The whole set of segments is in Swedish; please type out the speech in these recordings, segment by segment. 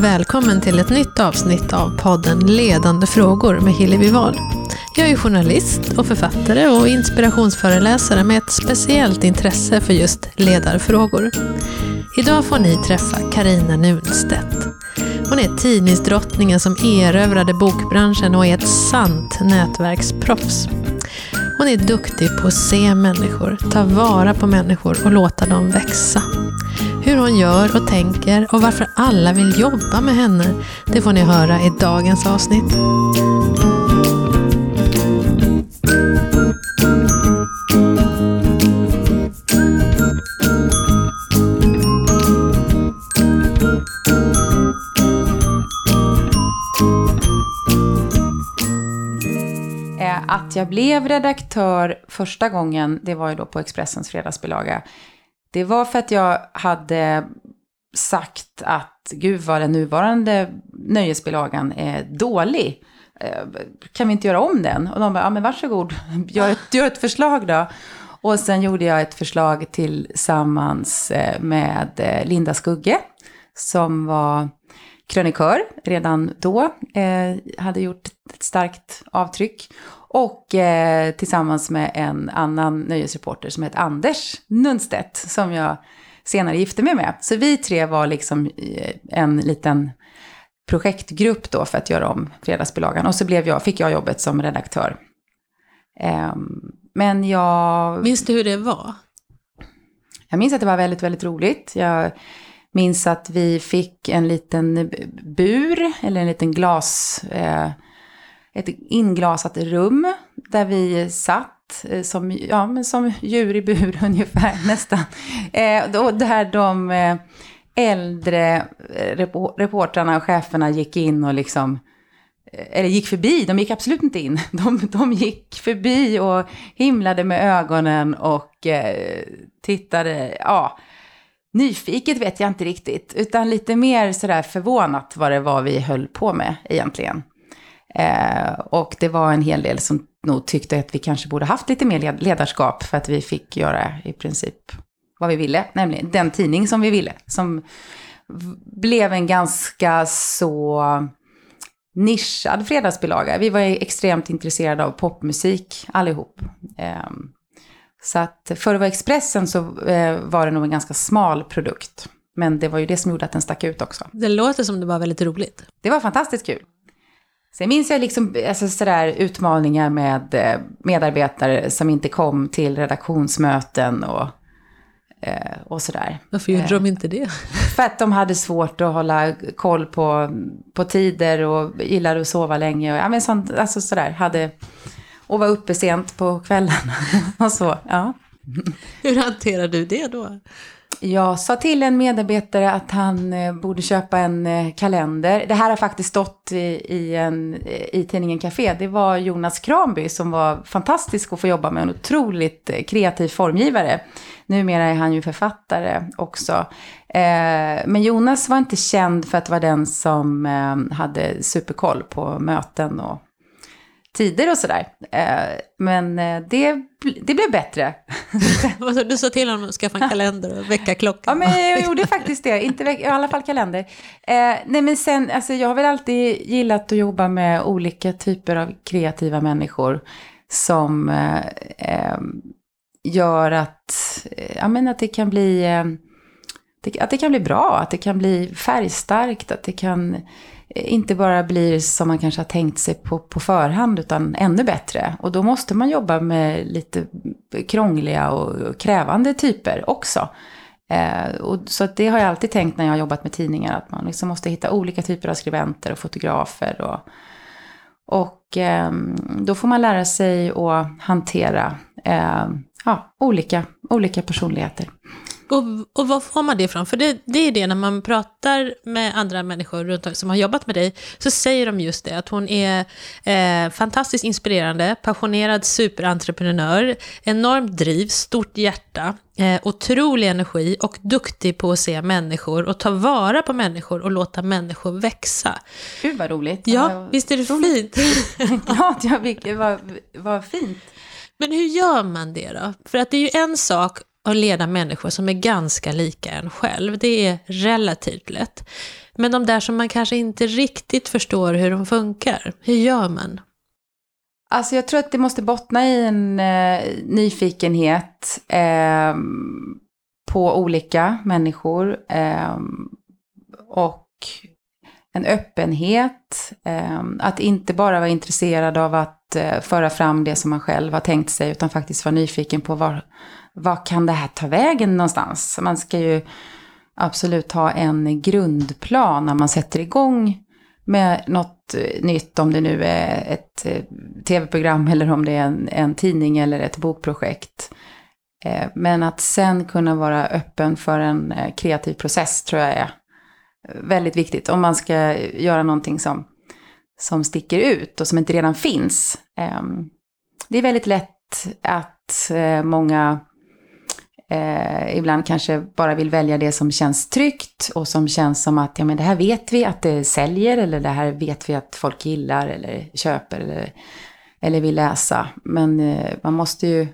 och välkommen till ett nytt avsnitt av podden Ledande frågor med Hillevi Wahl. Jag är journalist och författare och inspirationsföreläsare med ett speciellt intresse för just ledarfrågor. Idag får ni träffa Karina Nunstedt. Hon är tidningsdrottningen som erövrade bokbranschen och är ett sant nätverksproffs. Hon är duktig på att se människor, ta vara på människor och låta dem växa. Hur hon gör och tänker och varför alla vill jobba med henne, det får ni höra i dagens avsnitt. Eh, att jag blev redaktör första gången, det var ju då på Expressens fredagsbilaga. Det var för att jag hade sagt att gud vad den nuvarande nöjesbilagan är dålig. Eh, kan vi inte göra om den? Och de bara, ja men varsågod, gör ett, gör ett förslag då. Och sen gjorde jag ett förslag tillsammans eh, med eh, Linda Skugge, som var krönikör redan då, eh, hade gjort ett starkt avtryck. Och eh, tillsammans med en annan nöjesreporter som heter Anders Nunstedt, som jag senare gifte mig med. Så vi tre var liksom eh, en liten projektgrupp då för att göra om fredagsbilagan. Och så blev jag, fick jag jobbet som redaktör. Ehm, men jag... Minns du hur det var? Jag minns att det var väldigt, väldigt roligt. Jag minns att vi fick en liten bur, eller en liten glas, eh, ett inglasat rum där vi satt eh, som, ja, men som djur i bur ungefär nästan. Eh, och där de eh, äldre eh, reportrarna och cheferna gick in och liksom eller gick förbi, de gick absolut inte in. De, de gick förbi och himlade med ögonen och eh, tittade, ja, nyfiket vet jag inte riktigt, utan lite mer sådär förvånat vad det var vi höll på med egentligen. Eh, och det var en hel del som nog tyckte att vi kanske borde haft lite mer led- ledarskap för att vi fick göra i princip vad vi ville, nämligen den tidning som vi ville, som blev en ganska så nischad fredagsbilaga. Vi var extremt intresserade av popmusik allihop. Ehm, så att för att vara Expressen så eh, var det nog en ganska smal produkt. Men det var ju det som gjorde att den stack ut också. Det låter som det var väldigt roligt. Det var fantastiskt kul. Sen minns jag liksom alltså sådär utmaningar med eh, medarbetare som inte kom till redaktionsmöten och, eh, och sådär. Varför gjorde de inte det? För att de hade svårt att hålla koll på, på tider och gillade att sova länge. Och, ja, men sånt, alltså sådär, hade, och var uppe sent på kvällen och så. Ja. Hur hanterar du det då? Jag sa till en medarbetare att han eh, borde köpa en eh, kalender. Det här har faktiskt stått i, i, en, eh, i tidningen Café. Det var Jonas Kranby som var fantastisk att få jobba med. En otroligt kreativ formgivare. Numera är han ju författare också. Men Jonas var inte känd för att vara den som hade superkoll på möten och tider och sådär. Eh, men eh, det, det blev bättre. Du sa till honom att skaffa en kalender och väcka Ja, men jag gjorde faktiskt det. Inte veck- i alla fall kalender. Eh, nej, men sen, alltså, jag har väl alltid gillat att jobba med olika typer av kreativa människor som eh, eh, gör att, ja, men att det kan bli att det kan bli bra, att det kan bli färgstarkt, att det kan Eh, inte bara blir som man kanske har tänkt sig på, på förhand, utan ännu bättre. Och då måste man jobba med lite krångliga och krävande typer också. Eh, och, så att det har jag alltid tänkt när jag har jobbat med tidningar, att man liksom måste hitta olika typer av skribenter och fotografer. Och, och eh, då får man lära sig att hantera eh, ja, olika, olika personligheter. Och, och var får man det ifrån? För det, det är det när man pratar med andra människor runt om, som har jobbat med dig, så säger de just det, att hon är eh, fantastiskt inspirerande, passionerad superentreprenör, enormt driv, stort hjärta, eh, otrolig energi och duktig på att se människor och ta vara på människor och låta människor växa. Gud vad roligt. Ja, visst är det fint? Glad jag fick, vad, vad fint. Men hur gör man det då? För att det är ju en sak att leda människor som är ganska lika en själv. Det är relativt lätt. Men de där som man kanske inte riktigt förstår hur de funkar, hur gör man? Alltså jag tror att det måste bottna i en eh, nyfikenhet eh, på olika människor. Eh, och en öppenhet. Eh, att inte bara vara intresserad av att eh, föra fram det som man själv har tänkt sig, utan faktiskt vara nyfiken på var, var kan det här ta vägen någonstans. Man ska ju absolut ha en grundplan när man sätter igång med något eh, nytt, om det nu är ett eh, tv-program eller om det är en, en tidning eller ett bokprojekt. Eh, men att sen kunna vara öppen för en kreativ process tror jag är väldigt viktigt. Om man ska göra någonting som, som sticker ut och som inte redan finns. Ehm, det är väldigt lätt att många eh, ibland kanske bara vill välja det som känns tryggt och som känns som att ja, men det här vet vi att det säljer eller det här vet vi att folk gillar eller köper eller, eller vill läsa. Men eh, man måste ju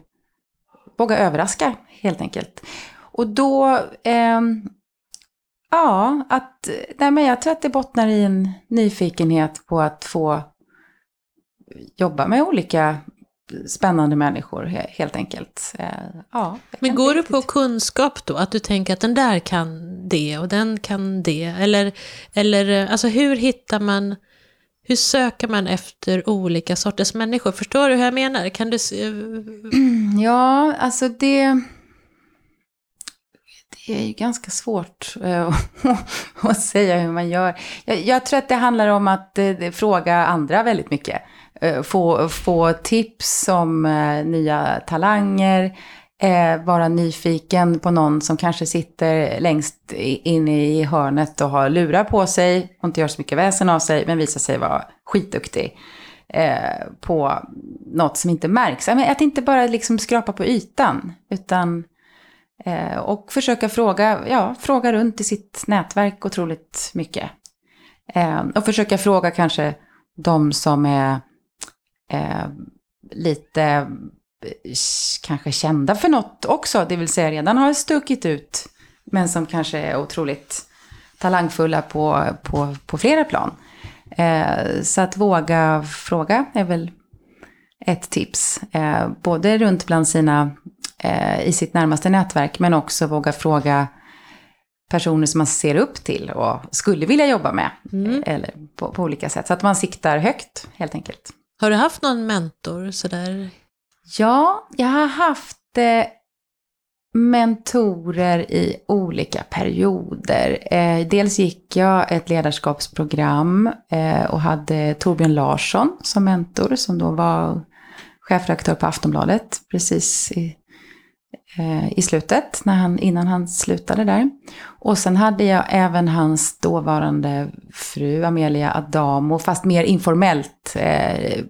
våga överraska helt enkelt. Och då, eh, ja, att, nej men jag tror att det bottnar i en nyfikenhet på att få jobba med olika spännande människor helt enkelt. Eh, ja, Men går du på kunskap då? Att du tänker att den där kan det och den kan det? Eller, eller alltså hur hittar man, hur söker man efter olika sorters människor? Förstår du hur jag menar? Kan du... Ja, alltså det... Det är ju ganska svårt att säga hur man gör. Jag, jag, tror att det handlar om att fråga andra väldigt mycket. Eh, få, få tips om eh, nya talanger, eh, vara nyfiken på någon som kanske sitter längst in i hörnet och har lurar på sig och inte gör så mycket väsen av sig, men visar sig vara skitduktig eh, på något som inte märks. Att inte bara liksom skrapa på ytan, utan eh, och försöka fråga, ja, fråga runt i sitt nätverk otroligt mycket. Och försöka fråga kanske de som är eh, lite eh, kanske kända för något också, det vill säga redan har stuckit ut, men som kanske är otroligt talangfulla på, på, på flera plan. Eh, så att våga fråga är väl ett tips. Eh, både runt bland sina, eh, i sitt närmaste nätverk, men också våga fråga personer som man ser upp till och skulle vilja jobba med. Mm. Eller på, på olika sätt. Så att man siktar högt, helt enkelt. Har du haft någon mentor sådär? Ja, jag har haft eh, mentorer i olika perioder. Eh, dels gick jag ett ledarskapsprogram eh, och hade Torbjörn Larsson som mentor, som då var chefredaktör på Aftonbladet precis i, Eh, i slutet, när han, innan han slutade där. Och sen hade jag även hans dåvarande fru Amelia Adamo, fast mer informellt. Eh,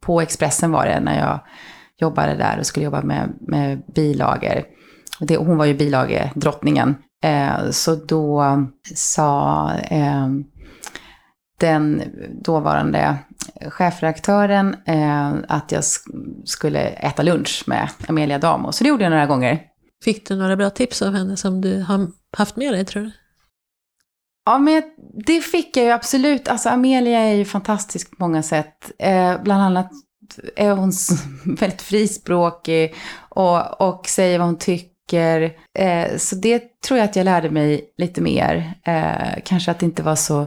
på Expressen var det när jag jobbade där och skulle jobba med, med bilagor. Det, hon var ju bilagedrottningen. Eh, så då sa eh, den dåvarande chefredaktören eh, att jag skulle äta lunch med Amelia Damo. Så det gjorde jag några gånger. Fick du några bra tips av henne som du har haft med dig tror du? Ja, men det fick jag ju absolut. Alltså Amelia är ju fantastisk på många sätt. Eh, bland annat är hon väldigt frispråkig och, och säger vad hon tycker. Eh, så det tror jag att jag lärde mig lite mer. Eh, kanske att inte vara så,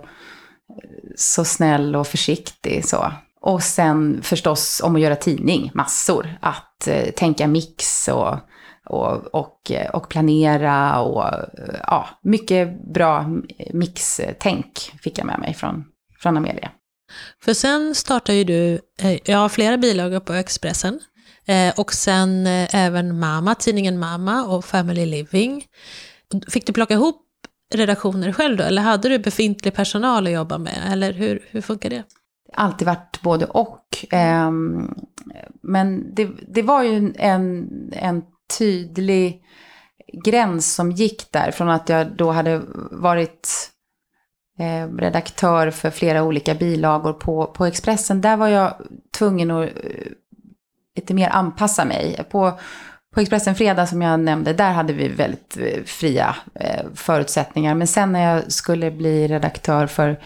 så snäll och försiktig så. Och sen förstås om att göra tidning, massor. Att eh, tänka mix och och, och, eh, och planera och eh, ja, mycket bra mixtänk fick jag med mig från, från Amelia. För sen startade ju du, eh, jag har flera bilagor på Expressen, och sen även Mama, tidningen Mama och Family Living. Fick du plocka ihop redaktioner själv då, eller hade du befintlig personal att jobba med, eller hur, hur funkar det? alltid varit både och. Ehm, men det, det var ju en, en tydlig gräns som gick där. Från att jag då hade varit eh, redaktör för flera olika bilagor på, på Expressen. Där var jag tvungen att eh, lite mer anpassa mig. På, på Expressen Fredag som jag nämnde, där hade vi väldigt eh, fria eh, förutsättningar. Men sen när jag skulle bli redaktör för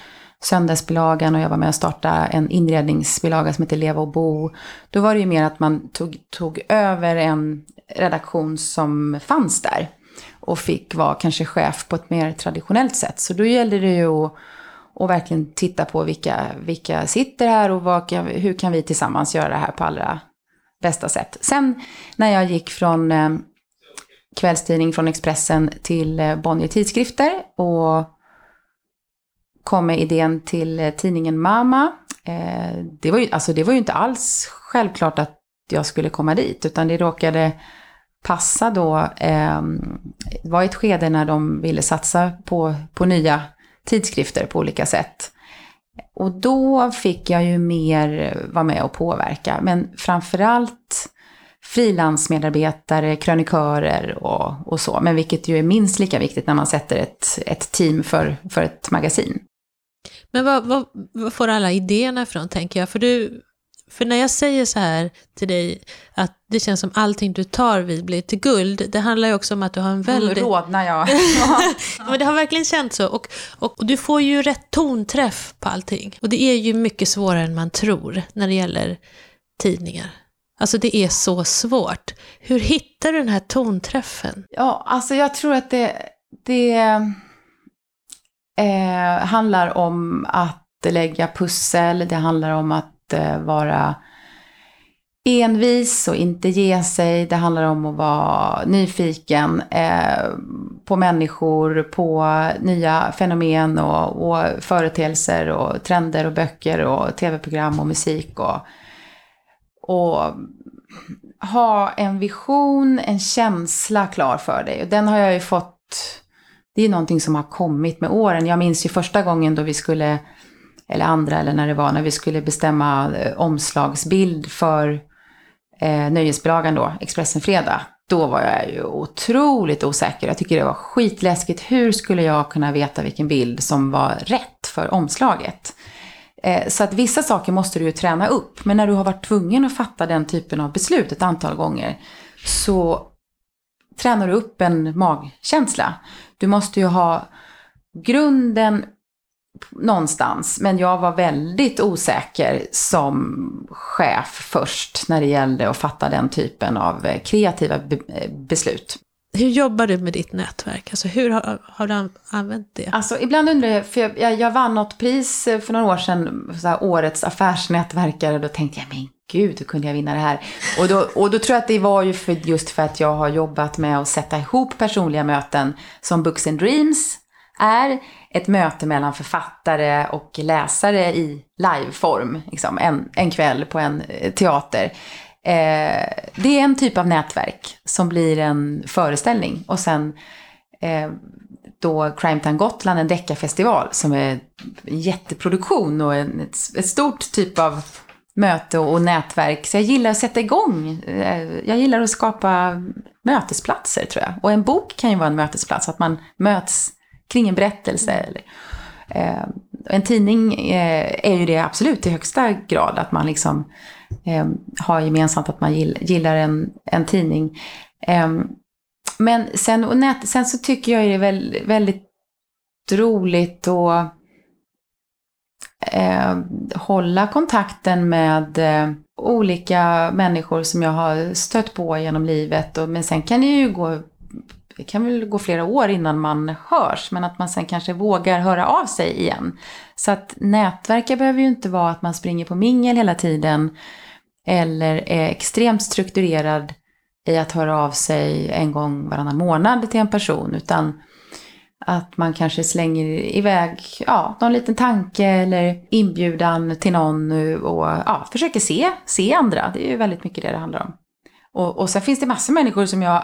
söndagsbilagan och jag var med och startade en inredningsbilaga som heter Leva och bo. Då var det ju mer att man tog, tog över en redaktion som fanns där. Och fick vara kanske chef på ett mer traditionellt sätt. Så då gällde det ju att och verkligen titta på vilka, vilka sitter här och vad, hur kan vi tillsammans göra det här på allra bästa sätt. Sen när jag gick från eh, kvällstidning från Expressen till eh, Bonnier Tidskrifter och kom med idén till eh, tidningen Mama. Eh, det, var ju, alltså det var ju inte alls självklart att jag skulle komma dit, utan det råkade passa då. Eh, det var ett skede när de ville satsa på, på nya tidskrifter på olika sätt. Och då fick jag ju mer eh, vara med och påverka. Men framförallt frilansmedarbetare, krönikörer och, och så. Men vilket ju är minst lika viktigt när man sätter ett, ett team för, för ett magasin. Men vad, vad, vad får alla idéerna ifrån, tänker jag? För, du, för när jag säger så här till dig, att det känns som allting du tar vid blir till guld, det handlar ju också om att du har en väldigt... Nu rodnar jag. Men det har verkligen känts så. Och, och, och, du får ju rätt tonträff på allting. Och det är ju mycket svårare än man tror när det gäller tidningar. Alltså det är så svårt. Hur hittar du den här tonträffen? Ja, alltså jag tror att det, det eh, handlar om att lägga pussel, det handlar om att Eh, vara envis och inte ge sig. Det handlar om att vara nyfiken eh, på människor, på nya fenomen och, och företeelser och trender och böcker och tv-program och musik. Och, och ha en vision, en känsla klar för dig. Och den har jag ju fått, det är ju någonting som har kommit med åren. Jag minns ju första gången då vi skulle, eller andra eller när det var, när vi skulle bestämma eh, omslagsbild för eh, nöjesbilagan då, Expressen Fredag, då var jag ju otroligt osäker. Jag tycker det var skitläskigt. Hur skulle jag kunna veta vilken bild som var rätt för omslaget? Eh, så att vissa saker måste du ju träna upp. Men när du har varit tvungen att fatta den typen av beslut ett antal gånger så tränar du upp en magkänsla. Du måste ju ha grunden någonstans. Men jag var väldigt osäker som chef först när det gällde att fatta den typen av eh, kreativa eh, beslut. Hur jobbar du med ditt nätverk? Alltså hur har, har du använt det? Alltså ibland undrar jag, för jag, jag, jag vann något pris eh, för några år sedan, så här, årets affärsnätverkare, då tänkte jag, men gud, hur kunde jag vinna det här? Och då, och då tror jag att det var ju för, just för att jag har jobbat med att sätta ihop personliga möten som Books and Dreams är ett möte mellan författare och läsare i liveform, liksom, en, en kväll på en eh, teater. Eh, det är en typ av nätverk som blir en föreställning och sen eh, då Crime Town Gotland, en deckarfestival som är en jätteproduktion och en, ett, ett stort typ av möte och, och nätverk. Så jag gillar att sätta igång. Eh, jag gillar att skapa mötesplatser tror jag. Och en bok kan ju vara en mötesplats, att man möts kring en berättelse. Mm. Eller, eh, en tidning eh, är ju det absolut i högsta grad, att man liksom eh, har gemensamt att man gillar en, en tidning. Eh, men sen, och nät, sen så tycker jag det är väldigt, väldigt roligt att eh, hålla kontakten med eh, olika människor som jag har stött på genom livet. Och, men sen kan det ju gå det kan väl gå flera år innan man hörs, men att man sen kanske vågar höra av sig igen. Så att nätverka behöver ju inte vara att man springer på mingel hela tiden eller är extremt strukturerad i att höra av sig en gång varannan månad till en person, utan att man kanske slänger iväg ja, någon liten tanke eller inbjudan till någon och ja, försöker se, se andra. Det är ju väldigt mycket det det handlar om. Och, och sen finns det massor av människor som jag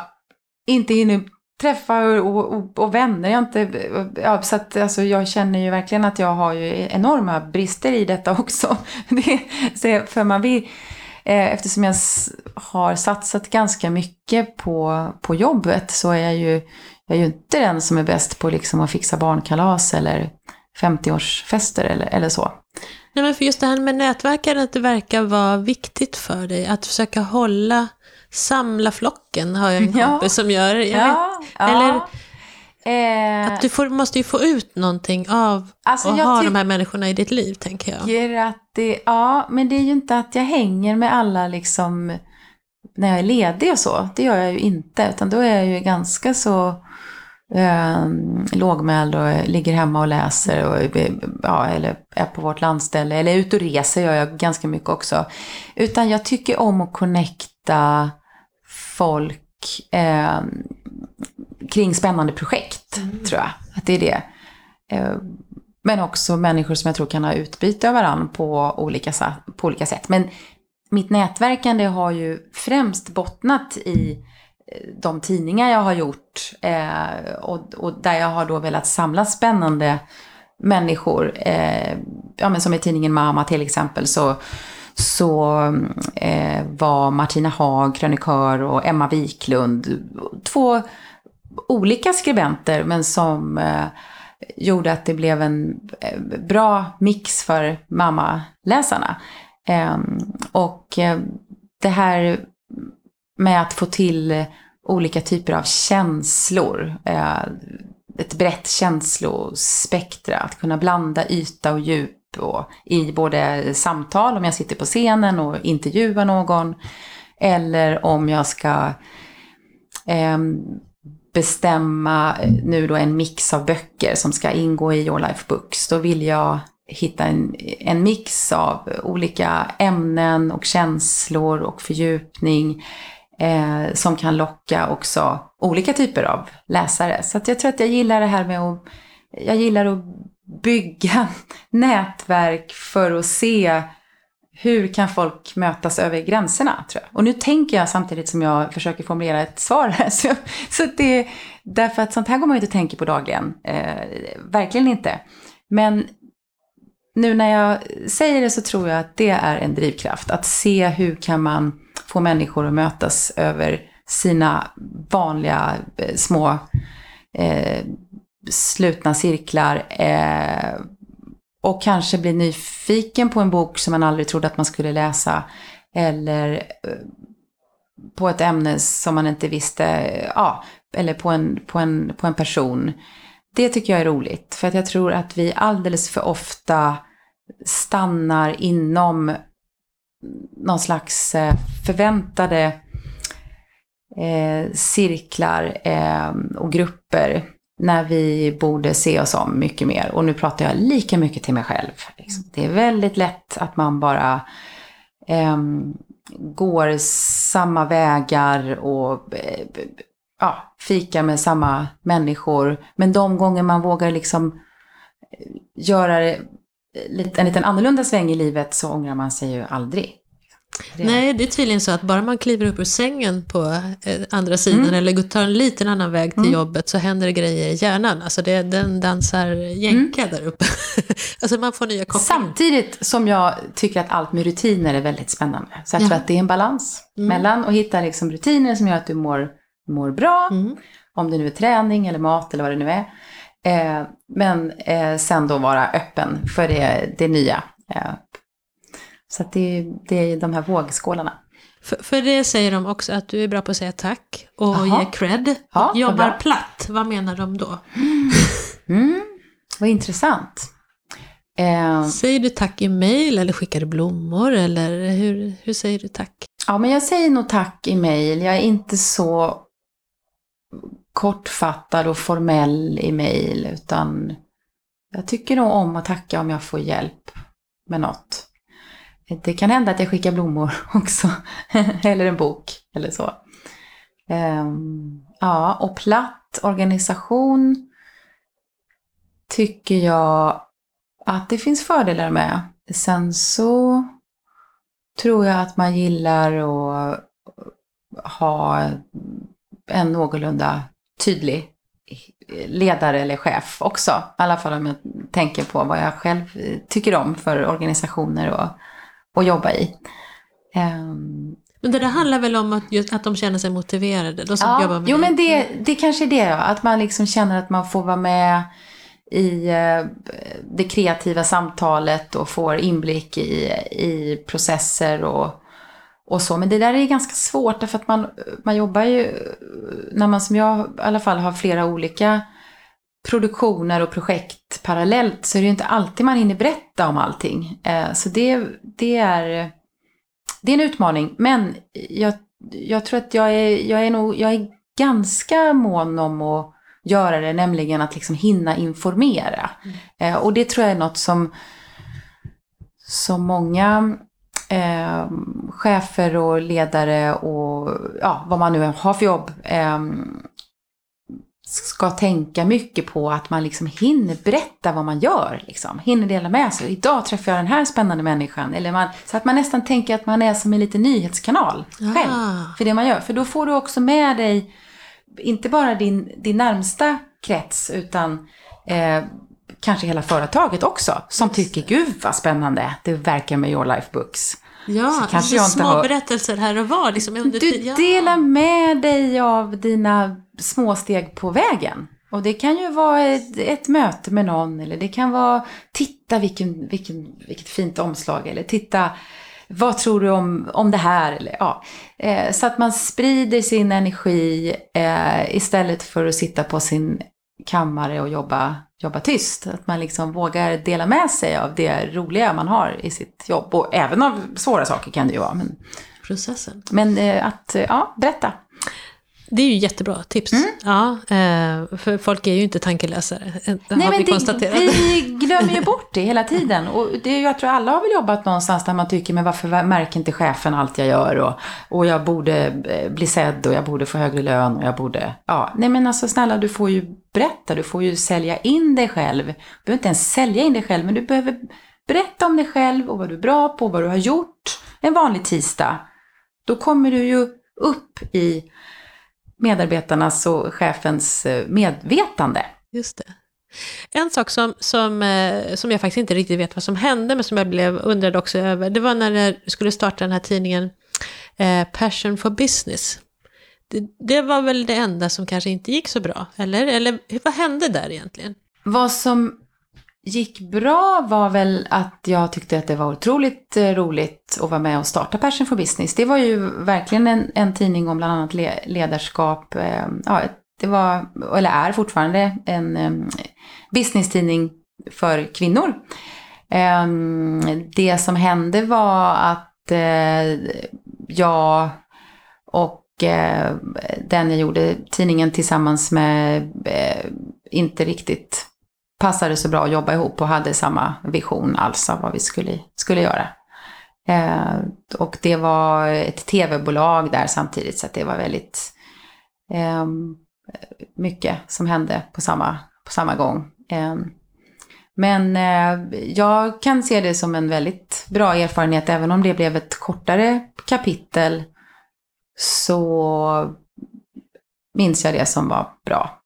inte hinner träffar och, och, och, vänner. Jag, inte, ja, så att, alltså, jag känner ju verkligen att jag har ju enorma brister i detta också. Det, så för man vill, eh, eftersom jag har satsat ganska mycket på, på jobbet så är jag ju, jag är ju inte den som är bäst på liksom att fixa barnkalas eller 50-årsfester eller, eller så. Nej, men för just det här med nätverkandet, det verkar vara viktigt för dig. Att försöka hålla samla flocken har jag en Ja. kompis som gör. Ja, vet. Eller Eh, att du får, måste ju få ut någonting av Alltså, att ha de här människorna i ditt liv, tänker jag. att det, ja, men det är ju inte att jag hänger med alla liksom när jag är ledig och så. Det gör jag ju inte, utan då är jag ju ganska så eh, lågmäld och ligger hemma och läser och ja, eller är på vårt landställe eller ute och reser gör jag ganska mycket också. Utan jag tycker om att connecta folk eh, kring spännande projekt, tror jag. Att det är det. Eh, men också människor som jag tror kan ha utbyte av varandra på olika, på olika sätt. Men mitt nätverkande har ju främst bottnat i eh, de tidningar jag har gjort. Eh, och, och där jag har då velat samla spännande människor. Eh, ja, men som i tidningen Mama till exempel så, så eh, var Martina Haag krönikör och Emma Wiklund två olika skribenter men som eh, gjorde att det blev en eh, bra mix för mammaläsarna. Eh, och eh, det här med att få till olika typer av känslor, eh, ett brett känslospektra, att kunna blanda yta och djup och i både samtal, om jag sitter på scenen och intervjuar någon, eller om jag ska eh, bestämma nu då en mix av böcker som ska ingå i Your Life Books. Då vill jag hitta en, en mix av olika ämnen och känslor och fördjupning eh, som kan locka också olika typer av läsare. Så att jag tror att jag gillar det här med att, jag gillar att bygga nätverk för att se hur kan folk mötas över gränserna, tror jag. Och nu tänker jag samtidigt som jag försöker formulera ett svar här. Så, så att det, därför att sånt här går man ju inte att tänka på dagligen. Eh, verkligen inte. Men nu när jag säger det så tror jag att det är en drivkraft. Att se hur kan man få människor att mötas över sina vanliga eh, små eh, slutna cirklar. Eh, och kanske bli nyfiken på en bok som man aldrig trodde att man skulle läsa. Eller eh, på ett ämne som man inte visste, ja, eller på en, på en, på en person. Det tycker jag är roligt, för att jag tror att vi alldeles för ofta stannar inom någon slags eh, förväntade eh, cirklar eh, och grupper när vi borde se oss om mycket mer. Och nu pratar jag lika mycket till mig själv. Liksom. Det är väldigt lätt att man bara eh, går samma vägar och eh, ja, fikar med samma människor. Men de gånger man vågar liksom eh, göra en liten annorlunda sväng i livet så ångrar man sig ju aldrig. Det- Nej, det är tydligen så att bara man kliver upp ur sängen på eh, andra sidan eller går- tar en liten annan väg till jobbet så händer det grejer i hjärnan. Alltså det, den dansar jänka där uppe. alltså man får nya kopplingar. Samtidigt som jag tycker att allt med rutiner är väldigt spännande. Så jag Ja. tror att det är en balans mellan att hitta liksom rutiner som gör att du mår, mår bra, Mm. om det nu är träning eller mat eller vad det nu är. Eh, men eh, sen då vara öppen för det, det nya. Eh, så att det, det är de här vågskålarna. För, för det säger de också att du är bra på att säga tack och Jaha. ge cred. Ja, jobbar bra. platt. Vad menar de då? Mm, vad intressant. Eh, Säger du tack i mail eller skickar du blommor eller hur, hur säger du tack? Ja, men jag säger nog tack i mail. Jag är inte så kortfattad och formell i mail, utan jag tycker nog om att tacka om jag får hjälp med något. Det kan hända att jag skickar blommor också, eller en bok eller så. Ehm, ja, och platt organisation tycker jag att det finns fördelar med. Sen så tror jag att man gillar att ha en någorlunda tydlig ledare eller chef också. I alla fall om jag tänker på vad jag själv eh, tycker om för organisationer och, och jobba i. Ehm, Men det där handlar väl om att, just, att de känner sig motiverade, de som jobbar Ja, med jo dig. men det, det kanske är det ja. Att man liksom känner att man får vara med i eh, det kreativa samtalet och får inblick i, i processer och, och så. Men det där är ganska svårt därför att man, man jobbar ju, när man som jag i alla fall har flera olika produktioner och projekt parallellt så är det ju inte alltid man hinner berätta om allting. Eh, så det, det, är, det är en utmaning. Men jag, jag tror att jag är, jag är nog, jag är ganska mån om att göra det, nämligen att liksom hinna informera. Mm. Och det tror jag är något som, som många eh, chefer och ledare och ja, vad man nu har för jobb eh, ska tänka mycket på att man liksom hinner berätta vad man gör. Liksom. Hinner dela med sig. Idag träffar jag den här spännande människan. Eller man, så att man nästan tänker att man är som en liten nyhetskanal själv. Ah. För det man gör. För då får du också med dig, inte bara din, din närmsta krets, utan eh, kanske hela företaget också. Som tycker, gud vad spännande det verkar med Your Life Books. Ja, så kanske jag inte små har... berättelser här och var. Liksom, under du ja. delar med dig av dina små steg på vägen. Och det kan ju vara ett, ett, möte med någon eller det kan vara titta vilken, vilken, vilket fint omslag eller titta vad tror du om, om det här? Eller, ja. Eh, så att man sprider sin energi eh, istället för att sitta på sin kammare och jobba, jobba tyst. Att man liksom vågar dela med sig av det roliga man har i sitt jobb. Och även av svåra saker kan det ju vara. Men, Processen. Men eh, att, ja, berätta. Det är ju jättebra tips. Mm. Ja, eh, för folk är ju inte tankeläsare. Eh, Nej, men det, vi glömmer ju bort det hela tiden. Och det, jag tror alla har väl jobbat någonstans där man tycker, men varför märker inte chefen allt jag gör? Och, och jag borde bli sedd och jag borde få högre lön och jag borde... Ja, nej men alltså snälla, du får ju berätta, du får ju sälja in dig själv. Du behöver inte ens sälja in dig själv, men du behöver berätta om dig själv och vad du är bra på, vad du har gjort en vanlig tisdag. Då kommer du ju upp i medarbetarnas och chefens eh, medvetande. Just det. En sak som, som, eh, som jag faktiskt inte riktigt vet vad som hände, men som jag blev undrad också över, det var när du skulle starta den här tidningen eh, Passion for Business. Det, det, var väl det enda som kanske inte gick så bra, eller? Eller vad hände där egentligen? Vad som gick bra var väl att jag tyckte att det var otroligt eh, roligt att vara med och starta Passion for Business. Det var ju verkligen en, en tidning om bland annat ledarskap. Eh, ja, det var, eller är fortfarande, en um, business-tidning för kvinnor. Um, det som hände var att uh, jag och uh, den jag gjorde tidningen tillsammans med uh, inte riktigt passade så bra att jobba ihop och hade samma vision alls av vad vi skulle, skulle göra. Eh, och det var ett tv-bolag där samtidigt så att det var väldigt eh, mycket som hände på samma, på samma gång. Eh, men eh, jag kan se det som en väldigt bra erfarenhet även om det blev ett kortare kapitel så minns jag det som var bra.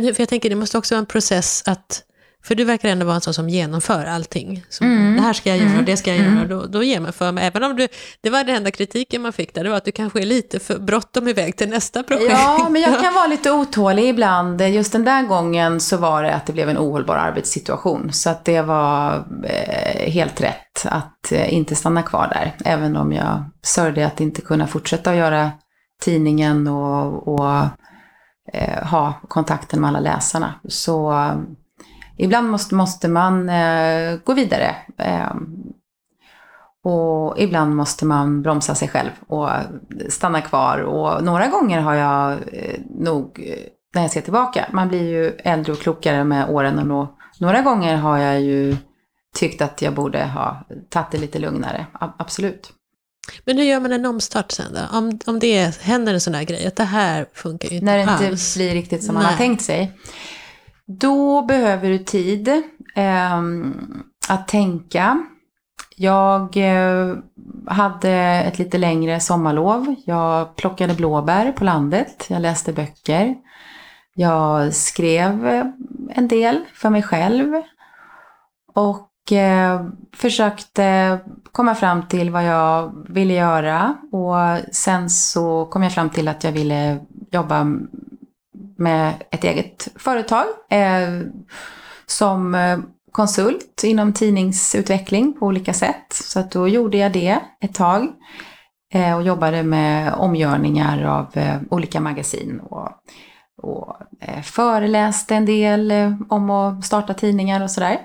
Men för jag tänker, det måste också vara en process att, för du verkar ändå vara en sån som genomför allting. Som, mm. Det här ska jag göra, mm. det ska jag mm. göra, då, då ger man för mig. Även om du, det var den enda kritiken man fick där, det var att du kanske är lite för bråttom iväg till nästa projekt. Ja, men jag kan vara lite otålig ibland. Just den där gången så var det att det blev en ohållbar arbetssituation. Så att det var eh, helt rätt att eh, inte stanna kvar där. Även om jag sörjde att inte kunna fortsätta att göra tidningen och, och eh, ha kontakten med alla läsarna. Så eh, ibland måste, måste man eh, gå vidare. Eh, och ibland måste man bromsa sig själv och stanna kvar. Och några gånger har jag eh, nog, eh, när jag ser tillbaka, man blir ju äldre och klokare med åren. Och några gånger har jag ju tyckt att jag borde ha tagit det lite lugnare, absolut. Men hur gör man en omstart sen då? Om, om det händer en sån här grej, att det här funkar ju inte När det alls. inte blir riktigt som Nej. man har tänkt sig. Då behöver du tid eh, att tänka. Jag eh, hade ett lite längre sommarlov. Jag plockade blåbär på landet. Jag läste böcker. Jag skrev en del för mig själv. Och Eh, försökte komma fram till vad jag ville göra och sen så kom jag fram till att jag ville jobba med ett eget företag eh, som eh, konsult inom tidningsutveckling på olika sätt. Så att då gjorde jag det ett tag. Eh, och jobbade med omgörningar av eh, olika magasin. Och, och eh, föreläste en del om att starta tidningar och sådär.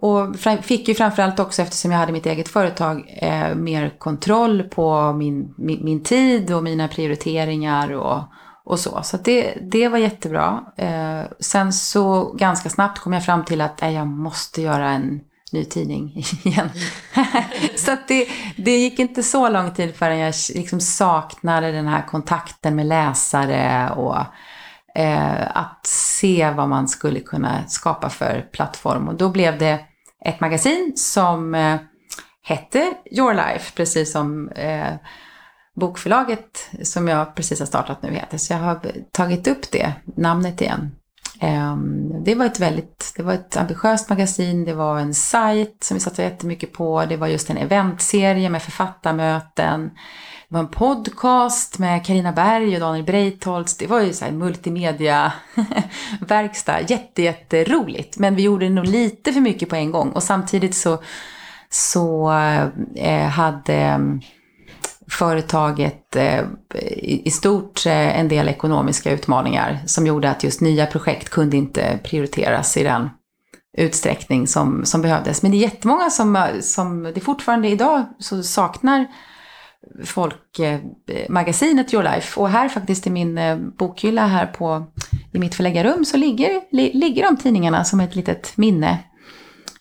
Och fick ju framförallt också eftersom jag hade mitt eget företag eh, mer kontroll på min, min, min, tid och mina prioriteringar och, och så. Så det, det var jättebra. Eh, sen så ganska snabbt kom jag fram till att eh, jag måste göra en ny tidning igen. så att det, det gick inte så lång tid förrän jag liksom saknade den här kontakten med läsare och eh, att se vad man skulle kunna skapa för plattform. Och då blev det ett magasin som eh, hette Your Life, precis som eh, bokförlaget som jag precis har startat nu heter. Så jag har tagit upp det namnet igen. Ehm, det var ett väldigt, det var ett ambitiöst magasin, det var en sajt som vi satsade jättemycket på, det var just en eventserie med författarmöten, det var en podcast med Karina Berg och Daniel Breitholtz. Det var ju så här multimedia-verkstad. Jätte, jätteroligt. Men vi gjorde nog lite för mycket på en gång. Och samtidigt så, så eh, hade mm, företaget eh, i stort eh, en del ekonomiska utmaningar som gjorde att just nya projekt kunde inte prioriteras i den utsträckning som, som behövdes. Men det är jättemånga som, som det fortfarande idag så saknar folkmagasinet Your Life. Och här faktiskt i min eh, bokhylla här på, i mitt förläggarrum så ligger, li, ligger de tidningarna som ett litet minne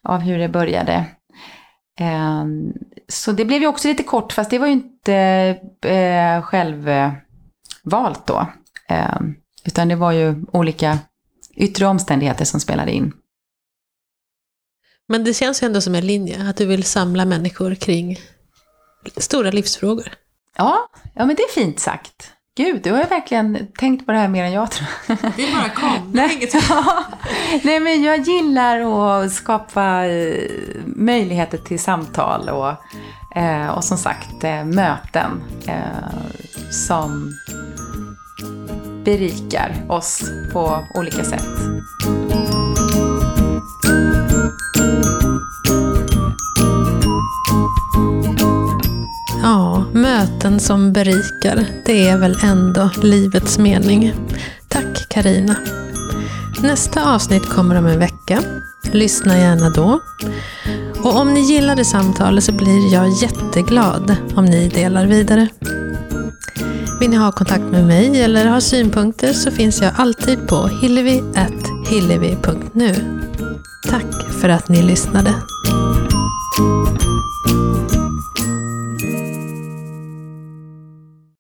av hur det började. Ehm, så det blev ju också lite kort, fast det var ju inte eh, självvalt då. Ehm, utan det var ju olika yttre omständigheter som spelade in. Men det känns ju ändå som en linje, att du vill samla människor kring stora livsfrågor. Ja, ja men det är fint sagt. Gud, du har ju verkligen tänkt på det här mer än jag tror. Det bara kom. Nej, Nej, men jag gillar att skapa eh, möjligheter till samtal och, eh, och som sagt eh, möten som berikar oss på olika sätt. Möten som berikar, det är väl ändå livets mening. Tack Karina. Nästa avsnitt kommer om en vecka. Lyssna gärna då. Och om ni gillade samtalet så blir jag jätteglad om ni delar vidare. Vill ni ha kontakt med mig eller ha synpunkter så finns jag alltid på hillevi.hillevi.nu. Tack för att ni lyssnade.